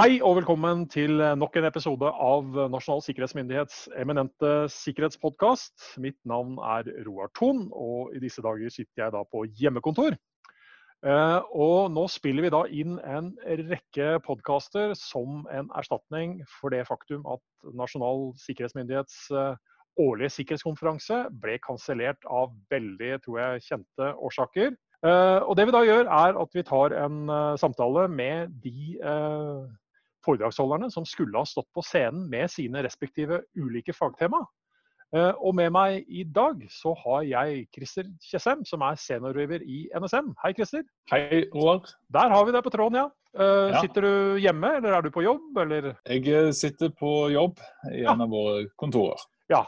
Hei og velkommen til nok en episode av Nasjonal sikkerhetsmyndighets eminente sikkerhetspodkast. Mitt navn er Roar Thon, og i disse dager sitter jeg da på hjemmekontor. Eh, og nå spiller vi da inn en rekke podkaster som en erstatning for det faktum at Nasjonal sikkerhetsmyndighets eh, årlige sikkerhetskonferanse ble kansellert av veldig tror jeg, kjente årsaker. Uh, og det vi da gjør, er at vi tar en samtale med de foredragsholderne som skulle ha stått på scenen med sine respektive ulike fagtema. og med meg i dag så har jeg Christer Tjessem, som er seniorriver i NSM. Hei, Christer. Hei, Roald. Der har vi deg på tråden, ja. ja. Sitter du hjemme, eller er du på jobb, eller? Jeg sitter på jobb i ja. en av våre kontorer. Ja.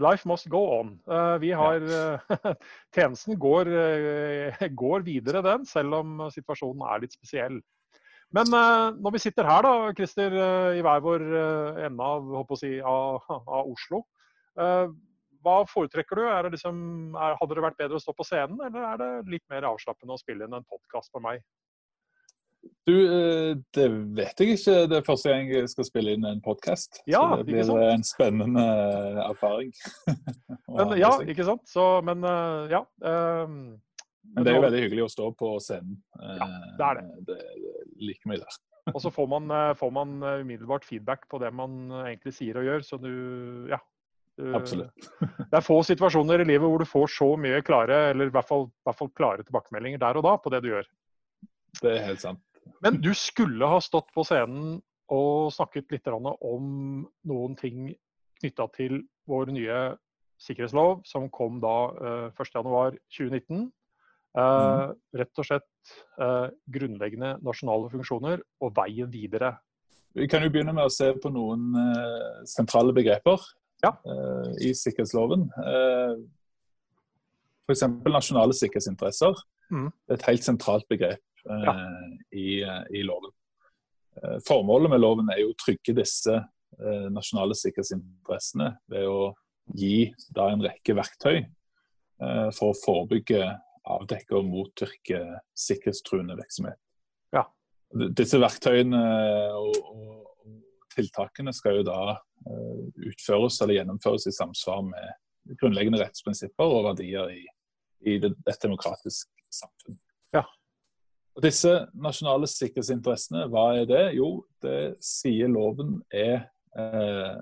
Life must go on. Vi har uh, Tjenesten går, går, videre, den, selv om situasjonen er litt spesiell. Men når vi sitter her, da, Christer, i hver vår ende av, si, av, av Oslo. hva foretrekker du? Det liksom, er, hadde det vært bedre å stå på scenen, eller er det litt mer avslappende å spille inn en podkast for meg? Du, eh, det vet jeg ikke. Det er første gang jeg skal spille inn en podkast. Ja, så det blir en spennende eh, erfaring. men, ja, ikke sant. Så, men eh, ja. Men det er jo veldig hyggelig å stå på scenen. Ja, det er det. Det, det like mye der. og så får man, får man, umiddelbart feedback på det man egentlig sier og gjør. Så du, ja. Du, Absolutt. det er få situasjoner i livet hvor du får så mye klare, eller i hvert fall, i hvert fall klare tilbakemeldinger der og da på det du gjør. Det er helt sant. Men du skulle ha stått på scenen og snakket litt om noen ting knytta til vår nye sikkerhetslov, som kom da 1.1.2019. Uh. Rett og slett uh, grunnleggende nasjonale funksjoner og veien videre. Vi kan jo begynne med å se på noen uh, sentrale begreper ja. i sikkerhetsloven. F.eks. nasjonale sikkerhetsinteresser. Mm. Det er et helt sentralt begrep ja. Eh, i, i, loven. Eh, formålet med loven er jo å trygge disse eh, nasjonale sikkerhetsinteressene ved å gi da en rekke verktøy for å forebygge, avdekke og motvirke sikkerhetstruende virksomhet. Ja. Disse verktøyene og, og, tiltakene skal jo da utføres eller gjennomføres i samsvar med grunnleggende rettsprinsipper og verdier i, i det, et demokratisk samfunn. Ja. Og Disse nasjonale sikkerhetsinteressene, hva er det? Jo, det sier loven er eh,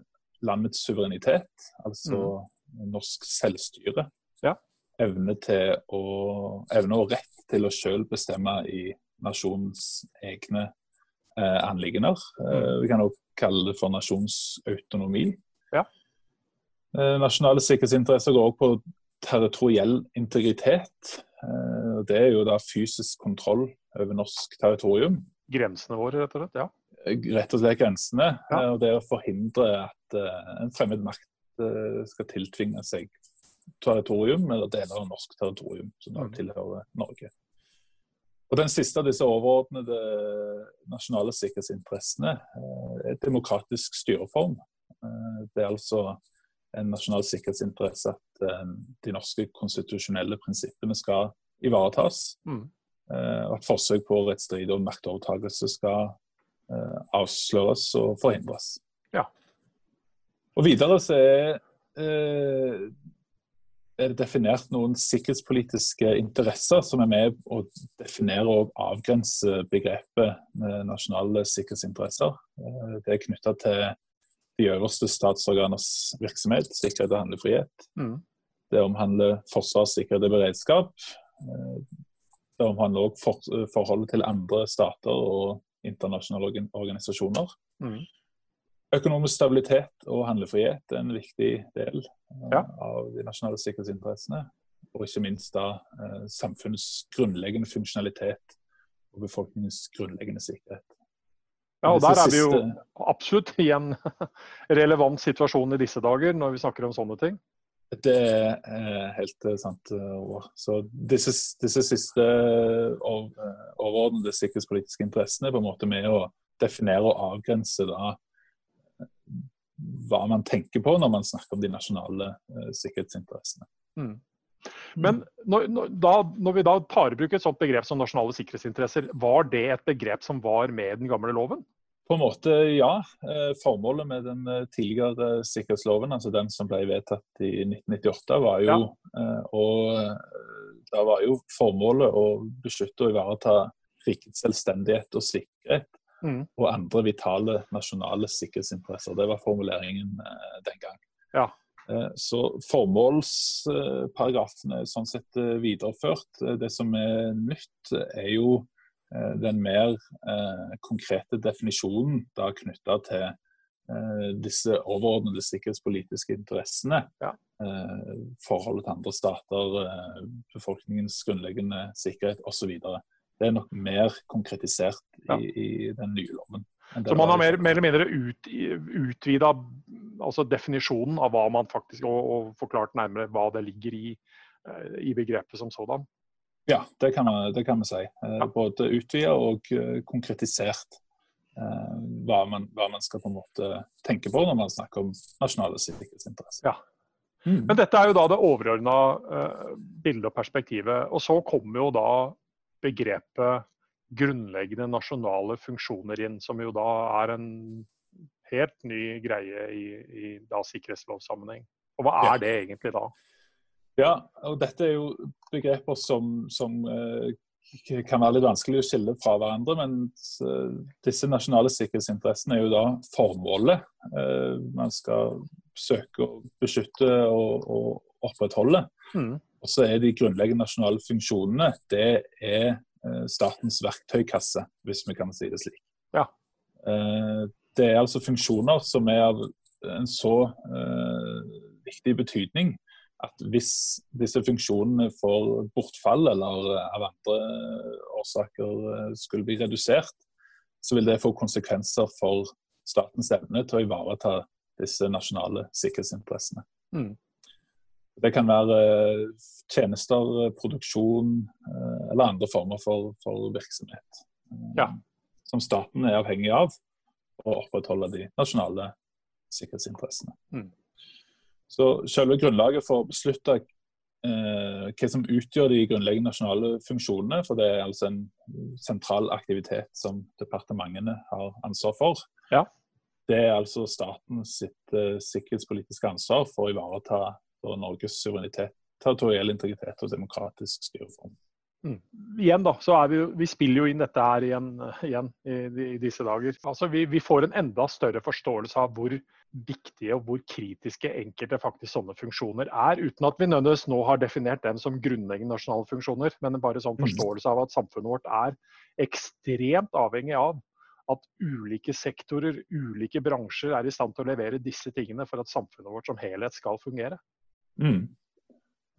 landets suverenitet, altså mm. norsk selvstyre. Evne, til å, evne og rett til å selv bestemme i nasjonens egne eh, anliggender. Eh, vi kan også kalle det for nasjonsautonomi. Ja. Eh, nasjonale sikkerhetsinteresser går også på territoriell integritet. Eh, det er jo da fysisk kontroll over norsk territorium. Grensene våre, rett og slett? ja? Rett og slett grensene. Ja. Og det å forhindre at uh, en fremmed makt skal tiltvinge seg territorium, eller deler av norsk territorium, som da mm. tilhører Norge. Og Den siste av disse overordnede nasjonale sikkerhetsinteressene er demokratisk styreform. Det er altså en nasjonal sikkerhetsinteresse at de norske konstitusjonelle prinsippene skal ivaretas. Mm. Eh, at forsøk på rettsstrid og maktovertakelse skal eh, avsløres og forhindres. Ja. Og Videre så er, eh, er det definert noen sikkerhetspolitiske interesser som er med å definere og avgrense begrepet nasjonale sikkerhetsinteresser. Det er knytta til de øverste statsorganers virksomhet, sikkerhet og handlefrihet. Mm. Det omhandler forsvar, sikkerhet og beredskap. Det omhandler òg for, forholdet til andre stater og internasjonale organisasjoner. Mm. Økonomisk stabilitet og handlefrihet er en viktig del ja. av de nasjonale sikkerhetsinteressene. Og ikke minst da uh, samfunnets grunnleggende funksjonalitet og befolkningens grunnleggende sikkerhet. Ja, og Der er vi jo absolutt i en relevant situasjon i disse dager, når vi snakker om sånne ting. Det er eh, helt eh, sant. Eh, så disse, disse siste overordnede sikkerhetspolitiske interessene er på en måte med å definere og avgrense da, hva man tenker på når man snakker om de nasjonale uh, sikkerhetsinteressene. Mm. Men når, når, da, når, vi da tar i bruk et sånt begrep som nasjonale sikkerhetsinteresser, var det et begrep som var med den gamle loven? På en måte, ja. Formålet med den tidligere sikkerhetsloven, altså den som ble vedtatt i 1998, var jo ja. og da var jo formålet å beskytte og ivareta rikets selvstendighet og sikkerhet. Mm. Og andre vitale nasjonale sikkerhetsinteresser. Det var formuleringen den gang. Ja. Eh, så formålsparagrafen er sånn sett eh, videreført. Eh, det som er nytt, er jo den mer konkrete definisjonen da knytta til disse overordnede sikkerhetspolitiske interessene. Ja. Forholdet til andre stater, befolkningens grunnleggende sikkerhet osv. Det er nok mer konkretisert i, ja. i den nye loven. Så man har mer, mer eller mindre ut, utvida altså definisjonen av hva man faktisk og, og, forklart nærmere hva det ligger i, eh, i begrepet som sådan? Ja, det kan, man, det kan vi si. Eh, ja. Både utvida og eh, konkretisert hva man, hva man, skal på en måte tenke på når man snakker om nasjonale sikkerhetsinteresser. Ja. Mm. Men dette er jo da det overordna bildet og perspektivet. Og så kommer jo da begrepet grunnleggende nasjonale funksjoner inn, som jo da er en helt ny greie i, i da sikkerhetslovsammenheng. Og hva er det egentlig da? Ja, og dette er jo begreper som, som uh, kan være litt vanskelig å skille fra hverandre. Men uh, disse nasjonale sikkerhetsinteressene er jo da formålet uh, man skal søke å beskytte og, og opprettholde. Mm. Og så er de grunnleggende nasjonale funksjonene det er Eh, statens verktøykasse, hvis vi kan si det slik. Ja. Eh, det er altså funksjoner som er av en så uh, viktig betydning at hvis disse funksjonene får bortfall eller av andre årsaker skulle bli redusert, så vil det få konsekvenser for statens evne til å ivareta disse nasjonale sikkerhetsinteressene. Mm. Det kan være eh, tjenester, eh, produksjon eh, eller andre former for, for virksomhet. Ja. Som staten er avhengig av å opprettholde de nasjonale sikkerhetsinteressene. Mm. Så selve grunnlaget for å beslutte eh, hva som utgjør de grunnleggende nasjonale funksjonene, for det er altså en sentral aktivitet som departementene har ansvar for, ja. det er altså statens eh, sikkerhetspolitiske ansvar for å ivareta for Norges suverenitet, territoriell integritet og demokratisk styreform. Mm. Igjen da, så er vi, vi spiller jo inn dette her igjen, igjen i, i, disse dager. Altså vi, vi, får en enda større forståelse av hvor viktige og hvor kritiske enkelte faktisk sånne funksjoner er, uten at vi nødvendigvis nå har definert dem som grunnleggende nasjonale funksjoner, men bare sånn mm. forståelse av at samfunnet vårt er ekstremt avhengig av at ulike sektorer, ulike bransjer er i stand til å levere disse tingene for at samfunnet vårt som helhet skal fungere. Mm.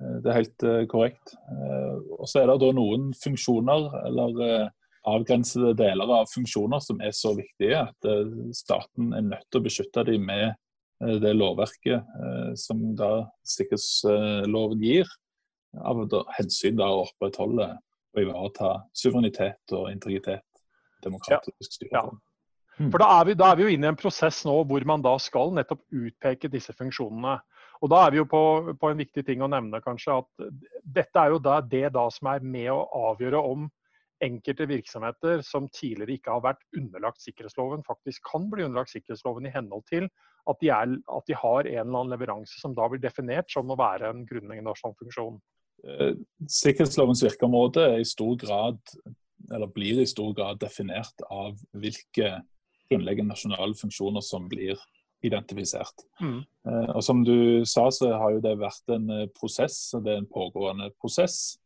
Eh, det er helt uh, korrekt. Uh, og så er det da noen funksjoner eller avgrensede deler av funksjoner som er så viktige at staten er nødt til å beskytte dem med det lovverket som da sikkerhetsloven gir, av hensyn da å opprettholde og ivareta suverenitet og integritet. Demokratisk styre. Ja. Mm. For da er, vi, da er vi jo inne i en prosess nå hvor man da skal nettopp utpeke disse funksjonene. Og Da er vi jo på, på, en viktig ting å nevne, kanskje, at dette er jo da, det da som er med å avgjøre om enkelte virksomheter som tidligere ikke har vært underlagt sikkerhetsloven, faktisk kan bli underlagt sikkerhetsloven i henhold til at de, er, at de har en eller annen leveranse som da blir definert som å være en grunnleggende nasjonal funksjon. Eh, sikkerhetslovens virkeområde er i stor grad, eller blir i stor grad definert av hvilke grunnleggende nasjonale funksjoner som blir identifisert. Mm. Eh, og Som du sa, så har jo det vært en eh, prosess, og det er en pågående prosess.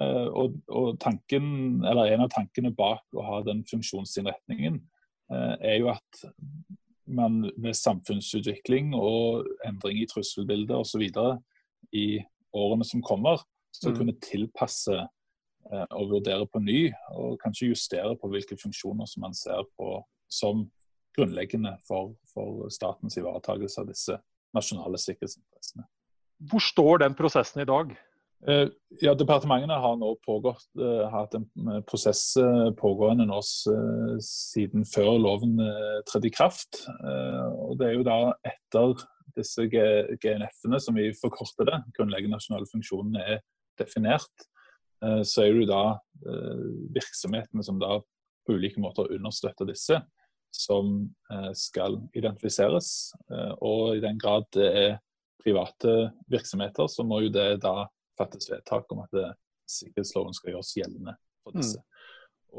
Eh, og, og tanken, eller En av tankene bak å ha den funksjonsinnretningen er jo at man med samfunnsutvikling og endring i trusselbildet osv. i årene som kommer, skal mm. kunne tilpasse og vurdere på ny, og kanskje justere på hvilke funksjoner som man ser på som grunnleggende for, for statens ivaretakelse av disse nasjonale sikkerhetsinteressene. Hvor står den prosessen i dag? Eh, ja, Departementene har nå pågått, uh, hatt en eh, prosess pågående nå siden før loven trådte i kraft. og Det er jo da etter disse GNF-ene, som vi forkorter det, grunnleggende nasjonale funksjonene, er definert. Så er det jo da virksomhetene som da på ulike måter understøtter disse, som skal identifiseres. Og i den grad det er private virksomheter, så må jo det da fattes vedtak om at sikkerhetsloven skal gjøres gjeldende for disse. Mm.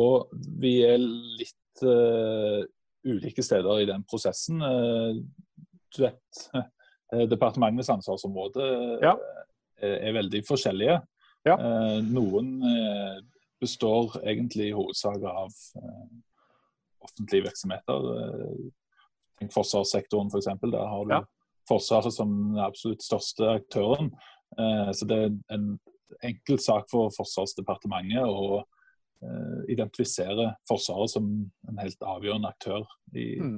Og vi er litt uh, ulike steder i den prosessen. Uh, du vet, uh, departementenes ansvarsområde ja. er, er, veldig forskjellige. Ja. noen består egentlig i hovedsak av offentlige virksomheter. Tenk forsvarssektoren f.eks. Der har du ja. Forsvaret som den absolutt største aktøren. Så det er en enkel sak for Forsvarsdepartementet å uh, identifisere Forsvaret som en helt avgjørende aktør i mm.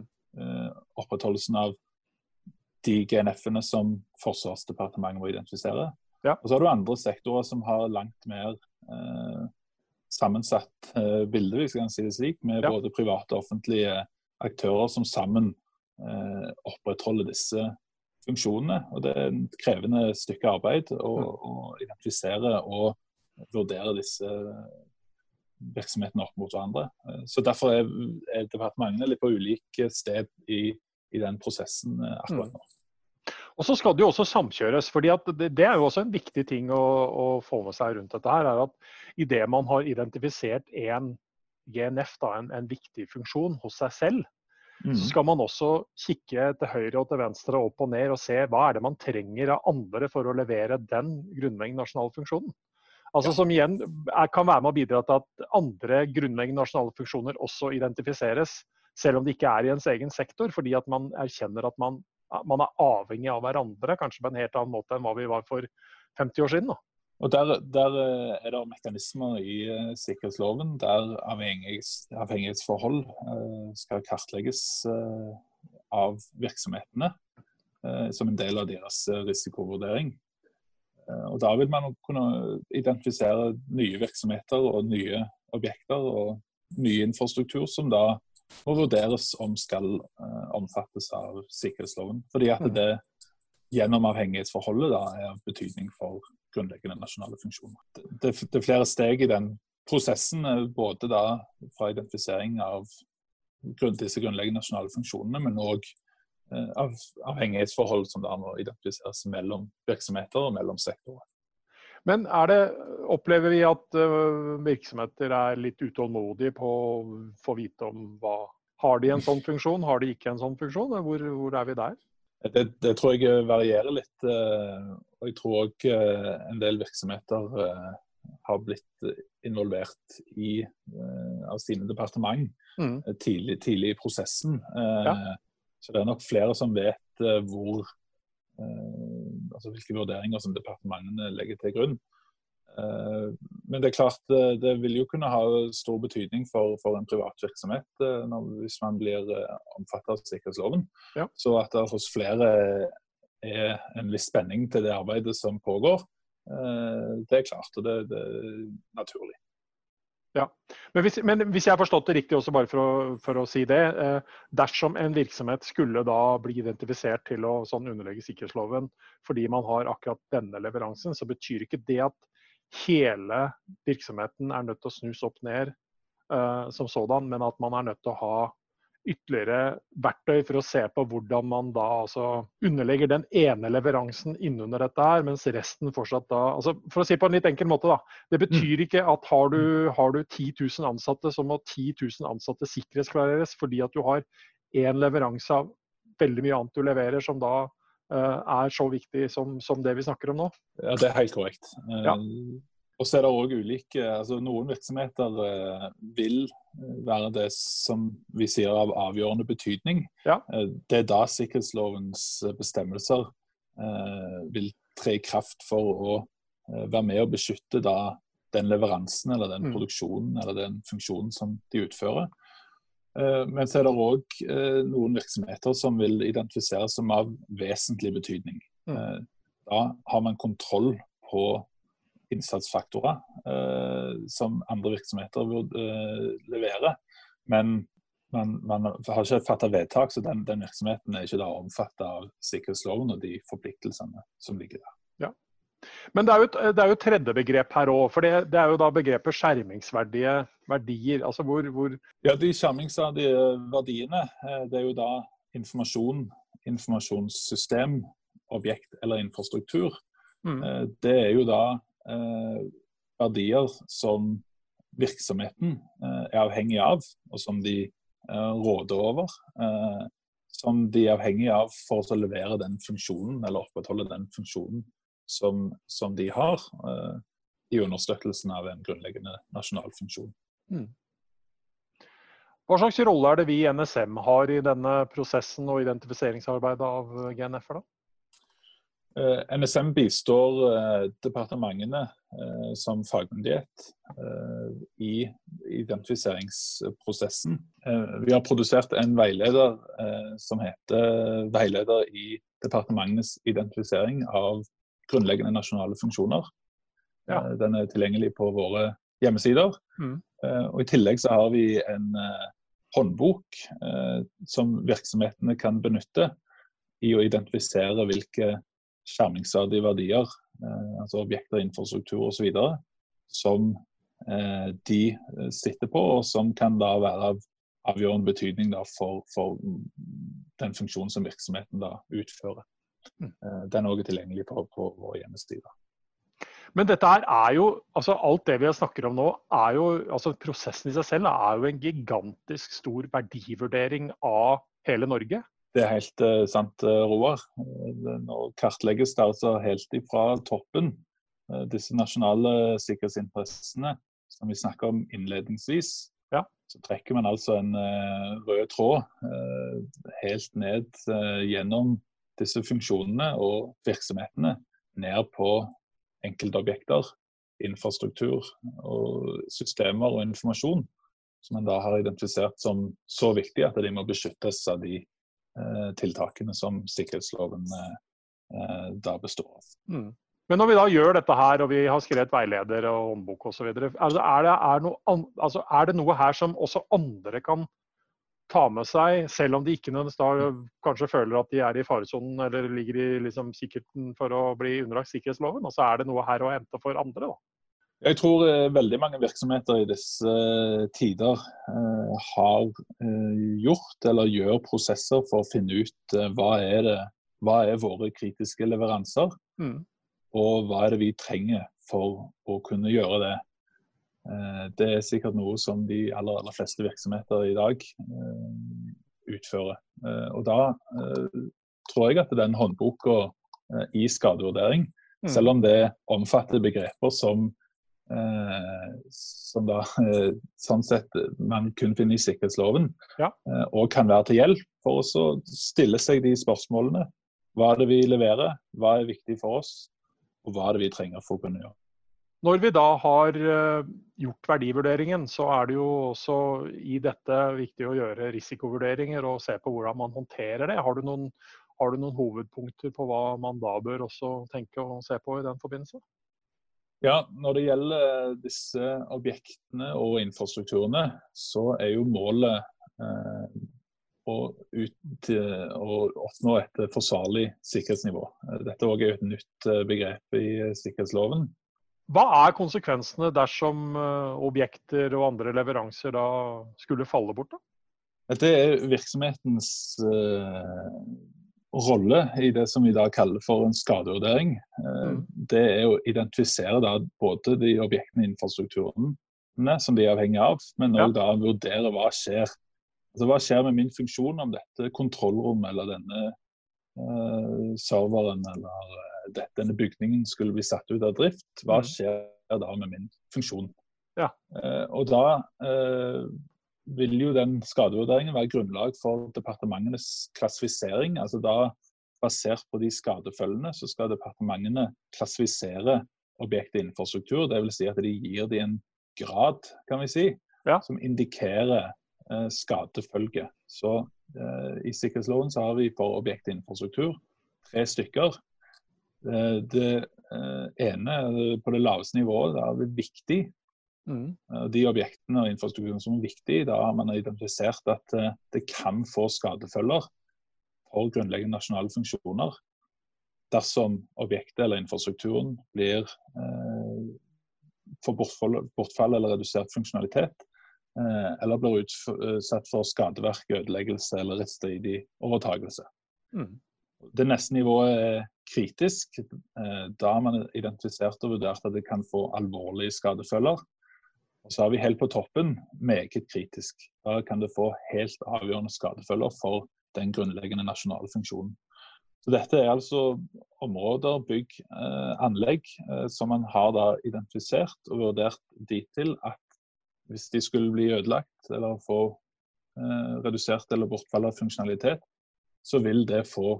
opprettholdelsen av de GNF-ene som Forsvarsdepartementet må identifisere. Ja. Og så har du andre sektorer som har langt mer uh, sammensatt bilde, hvis jeg kan si det slik, med ja. både private og offentlige aktører som sammen opprettholder disse funksjonene. og Det er et krevende stykke arbeid å, mm. å identifisere og vurdere disse virksomhetene opp mot hverandre. Så Derfor er, er departementene litt på ulike sted i, i den prosessen eh, akkurat nå. Og så skal det jo også samkjøres. fordi det, det, er jo også en viktig ting å, å, få med seg rundt dette. her, er at Idet man har identifisert en GNF, da, en, en viktig funksjon hos seg selv, Mm. Så skal man også kikke til høyre og til venstre, opp og ned, og se hva er det man trenger av andre for å levere den grunnleggende nasjonale funksjonen. Altså Som igjen er, kan være med å bidra til at andre grunnleggende nasjonale funksjoner også identifiseres, selv om det ikke er i ens egen sektor, fordi at man erkjenner at man, man er avhengig av hverandre, kanskje på en helt annen måte enn hva vi var for 50 år siden. Da. Og der, der, eh, er det mekanismer i uh, sikkerhetsloven der avhengighets, avhengighetsforhold uh, skal kartlegges av virksomhetene som en del av deres risikovurdering. og Da vil man kunne identifisere nye virksomheter og nye objekter og ny infrastruktur som da må vurderes om skal omfattes av sikkerhetsloven. Fordi at mm. det gjennom avhengighetsforholdet da er av betydning for grunnleggende nasjonale funksjoner. Det, det, er flere steg i den prosessen, eh, både da fra identifisering av disse grunnleggende nasjonale funksjonene, men òg eh, av avhengighetsforhold som da må identifiseres mellom virksomheter og mellom sektorer. Men det, opplever vi at uh, virksomheter er litt utålmodige på å få vite om hva Har de en sånn funksjon, har de ikke en sånn funksjon? Hvor, hvor er vi der? Det, det, tror jeg varierer litt. Eh, og jeg tror òg eh, en del virksomheter eh, har blitt involvert i, av sine departement mm. tidlig, tidlig, i prosessen. Ja. Så det er nok flere som vet hvor, altså hvilke vurderinger som departementene legger til grunn. Eh, men det er klart eh, det vil jo kunne ha stor betydning for, for en privat virksomhet eh, når, hvis man blir omfattet av sikkerhetsloven. Ja. Så at det hos flere er en viss spenning til det arbeidet som pågår, det er klart. Og det, det er naturlig. Ja, men hvis, men hvis, jeg har forstått det riktig, også bare for å, for å si det. dersom en virksomhet skulle da bli identifisert til å sånn underlegge sikkerhetsloven fordi man har akkurat denne leveransen, så betyr ikke det at hele virksomheten er nødt til å snus opp ned eh, som sådan, men at man er nødt til å ha ytterligere verktøy for å se på hvordan man da altså underlegger den ene leveransen innunder dette her, mens resten fortsatt da altså For å si på en litt enkel måte, da. Det mm. betyr ikke at har du, har du 10 000 ansatte, så må 10 000 ansatte sikkerhetsklareres fordi at du har én leveranse av veldig mye annet du leverer, som da uh, er så viktig som, som, det vi snakker om nå? Ja, Det er helt korrekt. Ja. Eh, og så er det òg ulike altså Noen virksomheter eh, vil være det som vi sier av avgjørende betydning. Ja. Det er da sikkerhetslovens bestemmelser vil tre i kraft for å være med og beskytte da den leveransen eller den mm. produksjonen eller den funksjonen som de utfører. Eh, men så er det òg eh, noen virksomheter som vil identifiseres som av vesentlig betydning. Mm. Eh, da har man kontroll på innsatsfaktorer som andre virksomheter burde levere. Men man, man har ikke fattet vedtak, så den, den, virksomheten er ikke da omfattet av sikkerhetsloven og de forpliktelsene som ligger der. Ja. Men det er jo et, det er jo et tredje begrep her òg. For det, det, er jo da begrepet skjermingsverdige verdier. Altså hvor, hvor Ja, de skjermingsverdige verdiene, eh, det er jo da informasjon, informasjonssystem, objekt eller infrastruktur. Mm. Eh, det er jo da eh, verdier som virksomheten eh, er avhengig av, og som de eh, råder over. Eh, som de er avhengig av for å levere den funksjonen, eller opprettholde den funksjonen som, som de har, i understøttelsen av en grunnleggende nasjonal funksjon. Mm. Hva slags rolle er det vi i NSM har i denne prosessen og identifiseringsarbeidet av GNF-er? da? Uh, eh, NSM bistår uh, departementene uh, som fagmyndighet i identifiseringsprosessen. vi har produsert en veileder som heter 'Veileder i departementenes identifisering av grunnleggende nasjonale funksjoner. Ja. Eh, den er tilgjengelig på våre hjemmesider. Mm. Eh, og I tillegg så har vi en eh, håndbok som virksomhetene kan benytte i å identifisere hvilke skjermingsverdige verdier, altså objekter, infrastruktur osv., som de sitter på, og som kan da være av avgjørende betydning da, for, for, den funksjonen som virksomheten da utfører. Mm. Eh, den er også tilgjengelig på, på vår hjemmeside. Men dette her er jo, altså alt det vi snakker om nå, er jo, altså prosessen i seg selv er jo en gigantisk stor verdivurdering av hele Norge. Det er helt uh, sant, uh, Roar. Nå kartlegges det altså helt ifra toppen uh, disse nasjonale sikkerhetsinteressene som vi snakker om innledningsvis. Ja. Så trekker man altså en rød tråd helt ned gjennom disse funksjonene og virksomhetene ned på enkeltobjekter, infrastruktur og systemer og informasjon som en da har identifisert som så viktig at de må beskyttes av de eh, tiltakene som sikkerhetsloven eh, da består av. Mm. Men når vi da gjør dette her, og vi har skrevet veileder og håndbok osv., altså er, er, altså er det noe her som også andre kan ta med seg, selv om de ikke da, kanskje føler at de er i faresonen eller ligger i liksom, sikkerheten for å bli underlagt sikkerhetsloven. Altså, er det noe her å hente for andre. da. Jeg tror eh, veldig mange virksomheter i disse eh, tider eh, har gjort eller gjør prosesser for å finne ut hva, er det, hva er våre kritiske leveranser, mm. og hva er det vi trenger for å kunne gjøre det. Det er sikkert noe som de aller, aller fleste virksomheter i dag utfører. Og da tror jeg at den håndboka i skadevurdering, mm. selv om det omfatter begreper som som da sånn sett man kun finner i sikkerhetsloven, ja. og kan være til hjelp for å stille seg de spørsmålene. Hva er det vi leverer, hva er viktig for oss, og hva er det vi trenger for å kunne gjøre. Når vi da har eh, gjort verdivurderingen, så er det jo også i dette viktig å gjøre risikovurderinger og se på hvordan man håndterer det. Har du noen, har du noen hovedpunkter på hva man da bør også tenke og se på i den forbindelse? Ja, Når det gjelder disse objektene og infrastrukturene, så er jo målet eh, å, ut, å, oppnå et forsvarlig sikkerhetsnivå. Dette er et nytt eh, begrep i sikkerhetsloven. Hva er konsekvensene dersom eh, objekter og andre leveranser da skulle falle bort? da? Det er virksomhetens rolle i det som vi da kaller for en skadevurdering. Uh, mm. Det er å identifisere da både de objektene i infrastrukturene som de er avhengig av, men òg ja. vurdere hva skjer. Altså, hva skjer med min funksjon om dette kontrollrommet eller denne uh, serveren eller denne bygningen skulle bli satt ut av drift, hva mm. skjer da med min funksjon? Ja. Uh, og da eh, vil jo den skadevurderingen være grunnlag for departementenes klassifisering. altså da Basert på de skadefølgene så skal departementene klassifisere objektet infrastruktur. Dvs. Si at de gir det en grad, kan vi si, ja. som indikerer eh, skadefølge. Så eh, I sikkerhetsloven så har vi for objektet infrastruktur tre stykker. Eh, det eh, ene, på det laveste nivået, det er viktig. Mm. Eh, de objektene og infrastrukturen som er viktige, da har man identifisert at det kan få skadefølger for grunnleggende nasjonale funksjoner. dersom objektet eller infrastrukturen blir eh, får bortfall, bortfall, eller redusert funksjonalitet, eh, eller blir utsatt for skadeverk, ødeleggelse eller rettsstridig overtagelse. Mm. Det neste nivået er kritisk. Eh, da har man identifisert og vurdert at det kan få alvorlige skadefølger. Og så er vi helt på toppen meget kritisk. Da kan det få helt avgjørende skadefølger for den grunnleggende nasjonale funksjonen. Så Dette er altså områder, bygg, eh, anlegg eh, som man har da identifisert og vurdert dit til at hvis de skulle bli ødelagt eller få eh, redusert eller bortfall av funksjonalitet, så vil det få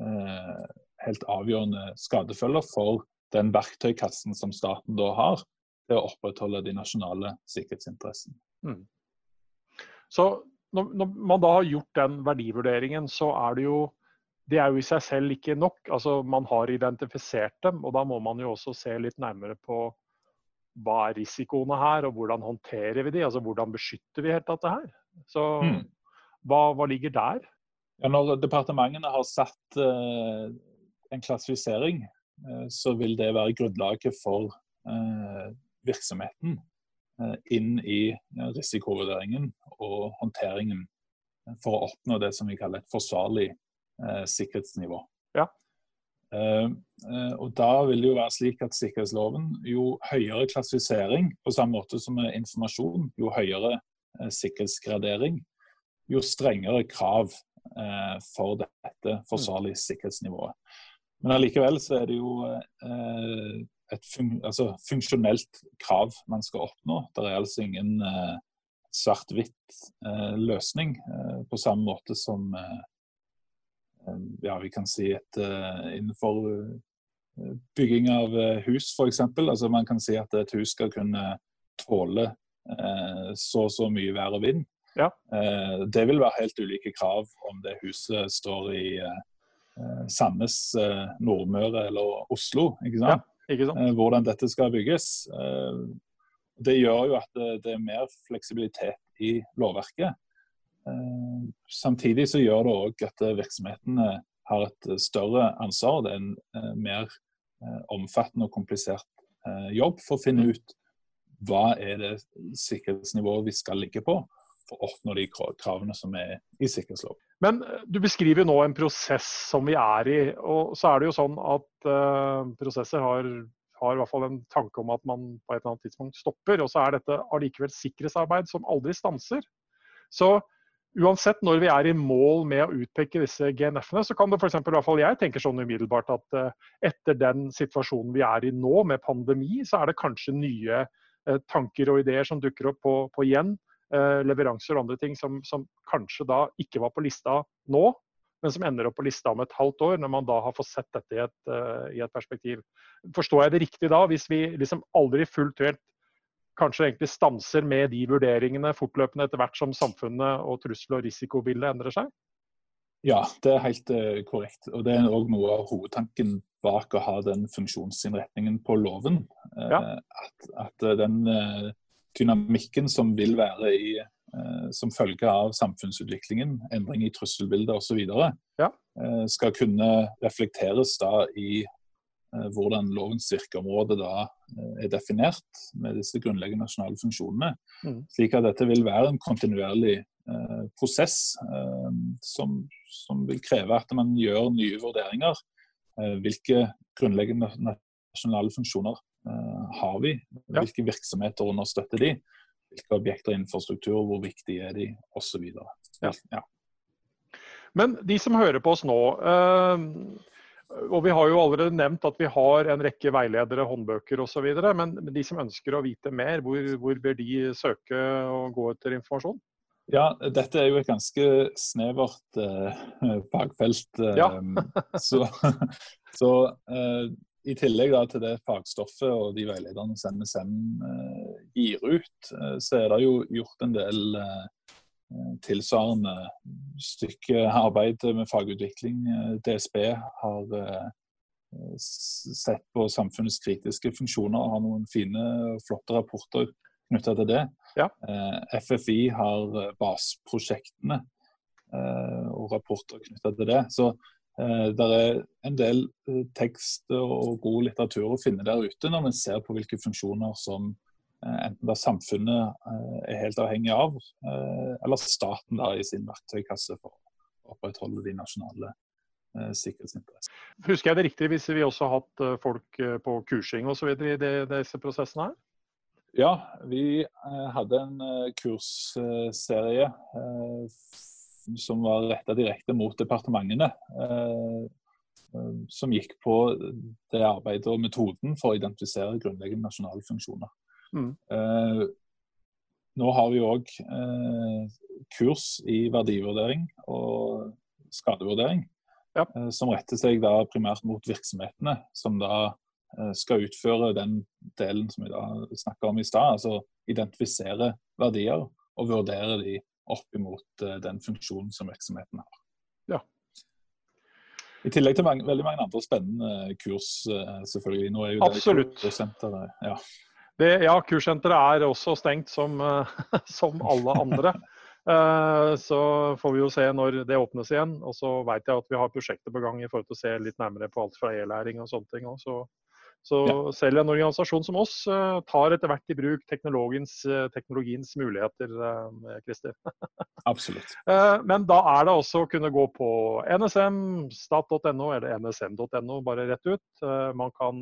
eh, helt avgjørende skadefølger for den verktøykassen som staten da har til å opprettholde de nasjonale sikkerhetsinteressene. Mm. Så når, når man da har gjort den verdivurderingen, så er det jo det er jo i seg selv ikke nok. Altså, man har identifisert dem, og da må man jo også se litt nærmere på hva er risikoene her, og hvordan håndterer vi de? Altså hvordan beskytter vi helt dette her? Så mm. hva, hva, ligger der? Ja, når departementene har satt uh, en klassifisering, uh, så vil det være grunnlaget for uh, virksomheten inn i risikovurderingen og håndteringen for å oppnå det som vi kaller et forsvarlig eh, sikkerhetsnivå. Ja. Eh, eh, og da vil det jo være slik at sikkerhetsloven, jo høyere klassifisering, på samme måte som med informasjon, jo høyere eh, sikkerhetsgradering, jo strengere krav eh, for dette forsvarlige sikkerhetsnivået. Men allikevel så er det jo eh, et fun altså funksjonelt krav man skal oppnå. Det er altså ingen svart-hvitt løsning på samme måte som ja, vi kan si et, eh, innenfor eh, bygging av eh, hus, f.eks. Altså man kan si at et hus skal kunne tåle så og så mye vær og vind. Ja. Det vil være helt ulike krav om det huset står i Sandnes, Nordmøre eller Oslo. ikke sant? Ja? Hvordan dette skal bygges. Det gjør jo at det er mer fleksibilitet i lovverket. Eh, samtidig så gjør det òg at virksomhetene har et større ansvar. Det er en eh, mer eh, omfattende og komplisert jobb for å finne mm. ut hva er det sikkerhetsnivået vi skal ligge på for å oppnå de kravene som er i sikkerhetsloven. Men du beskriver nå en prosess som vi er i. og så er det jo sånn at uh, prosesser har, har, i hvert fall en tanke om at man på et eller annet tidspunkt stopper. Og så er dette allikevel sikkerhetsarbeid som aldri stanser. Så uansett når vi er i mål med å utpeke disse GNF-ene, så kan det f.eks. i hvert fall jeg tenker sånn umiddelbart at uh, etter den situasjonen vi er i nå, med pandemi, så er det kanskje nye uh, tanker og ideer som dukker opp på, på igjen. Uh, leveranser og andre ting som, som, kanskje da ikke var på lista nå, men som ender opp på lista om et halvt år, når man da har fått sett dette i et, i et perspektiv. Forstår jeg det riktig da, hvis vi liksom aldri fullt helt kanskje egentlig stanser med de vurderingene fortløpende etter hvert som samfunnet og trussel- og risikobildet endrer seg? Ja, det er helt uh, korrekt. Og Det er òg noe av hovedtanken bak å ha den funksjonsinnretningen på loven. Uh, ja. At, at, den uh, dynamikken som vil være i, som følge av samfunnsutviklingen, endring i trusselbildet osv., ja. skal kunne reflekteres da i Eh, hvordan lovens virkeområde da eh, er definert med disse grunnleggende nasjonale funksjonene. Mm. Slik at dette vil være en kontinuerlig eh, prosess eh, som, som, vil kreve at man gjør nye vurderinger. Eh, hvilke grunnleggende nasjonale funksjoner eh, har vi? Hvilke virksomheter understøtter de? Hvilke objekter og infrastruktur, hvor viktige er de, osv. Ja. ja. Men de som hører på oss nå, og Vi har jo allerede nevnt at vi har en rekke veiledere, håndbøker osv. Men de som ønsker å vite mer, hvor, hvor bør de søke og gå etter informasjon? Ja, dette er jo et ganske snevert eh, fagfelt. Eh, ja. så, så uh, i tillegg da, til det fagstoffet og de veilederne som NSM gir ut, så er det jo gjort en del tilsvarende stykke arbeid med fagutvikling. DSB har eh, sett på samfunnets kritiske funksjoner og har noen fine, og flotte rapporter knytta til det. Ja. Eh, FFI har basprosjektene eh, og rapporter knytta til det. Så Eh, det er en del eh, tekst og god litteratur å finne der ute når vi ser på hvilke funksjoner som eh, enten det samfunnet er helt avhengig av, eller staten da i sin verktøykasse for å opprettholde de nasjonale sikkerhetsinteressene. Husker jeg det riktig hvis vi også har hatt folk på kursing osv. i de, disse prosessene her? Ja, vi hadde en kursserie som var retta direkte mot departementene. Eh, eh, som gikk på det arbeidet og metoden for å identifisere grunnleggende nasjonale funksjoner. Mm. Eh, nå har vi òg kurs i verdivurdering og skadevurdering. Ja. Som retter seg da primært mot virksomhetene, som da skal utføre den delen som vi da snakka om i stad. Altså identifisere verdier og vurdere de opp imot uh, den funksjonen som virksomheten har. Ja. I tillegg til mange, veldig mange andre spennende kurs, uh, selvfølgelig. Nå er jo Absolutt. det ja. Det, ja, kurssenteret er også stengt som, uh, som alle andre. Så får vi jo se når det åpnes igjen. Og så vet jeg at vi har prosjekter på gang i forhold til å se litt nærmere på alt fra e-læring og sånne ting. òg. Så ja. selv en organisasjon som oss uh, tar etter hvert i bruk teknologiens, uh, teknologiens muligheter. Uh, Christer. Absolutt. men da er det også å kunne gå på NSM, stat.no eller nsm.no, bare rett ut. man kan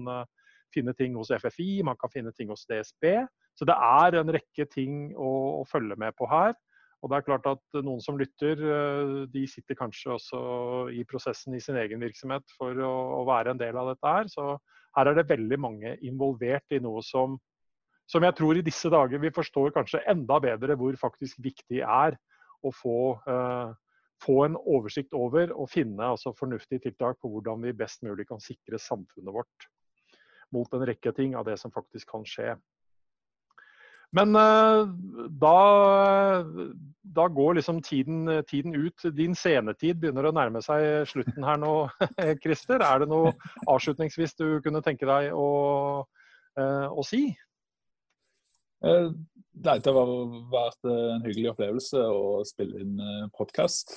finne ting hos FFI, man kan finne ting hos DSB. Så det er en rekke ting å, å følge med på her. Og det er klart at Noen som lytter, de sitter kanskje også i prosessen i sin egen virksomhet for å, å være en del av dette her. Så her er det veldig mange involvert i noe som, som jeg tror i disse dager vi forstår kanskje enda bedre hvor faktisk viktig er å få, eh, få en oversikt over og finne altså, fornuftige tiltak på hvordan vi best mulig kan sikre samfunnet vårt mot en rekke ting av det som faktisk kan skje. Men uh, da, da, går liksom tiden, tiden, ut. Din scenetid begynner å nærme seg slutten her nå, Christer. Er det noe avslutningsvis du kunne tenke deg å, uh, å si? Uh, nei, det har vært en hyggelig opplevelse å spille inn podkast.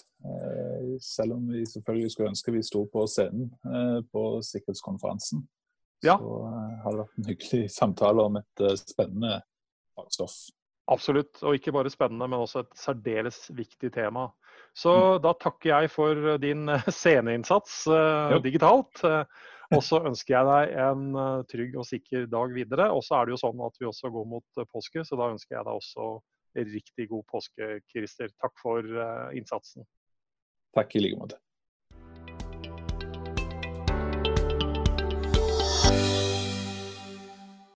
Selv om vi selvfølgelig skulle ønske vi sto på scenen på sikkerhetskonferansen. Ja. Så har det vært en hyggelig samtale om et spennende fagstoff. Absolutt, og ikke bare spennende, men også et særdeles viktig tema. Så mm. da takker jeg for din eh, sceneinnsats uh, digitalt. Uh, og så ønsker jeg deg en uh, trygg og sikker dag videre. Og så er det jo sånn at vi også går mot påske, så da ønsker jeg deg også riktig god påske, Christer. Takk for innsatsen. Takk i like måte.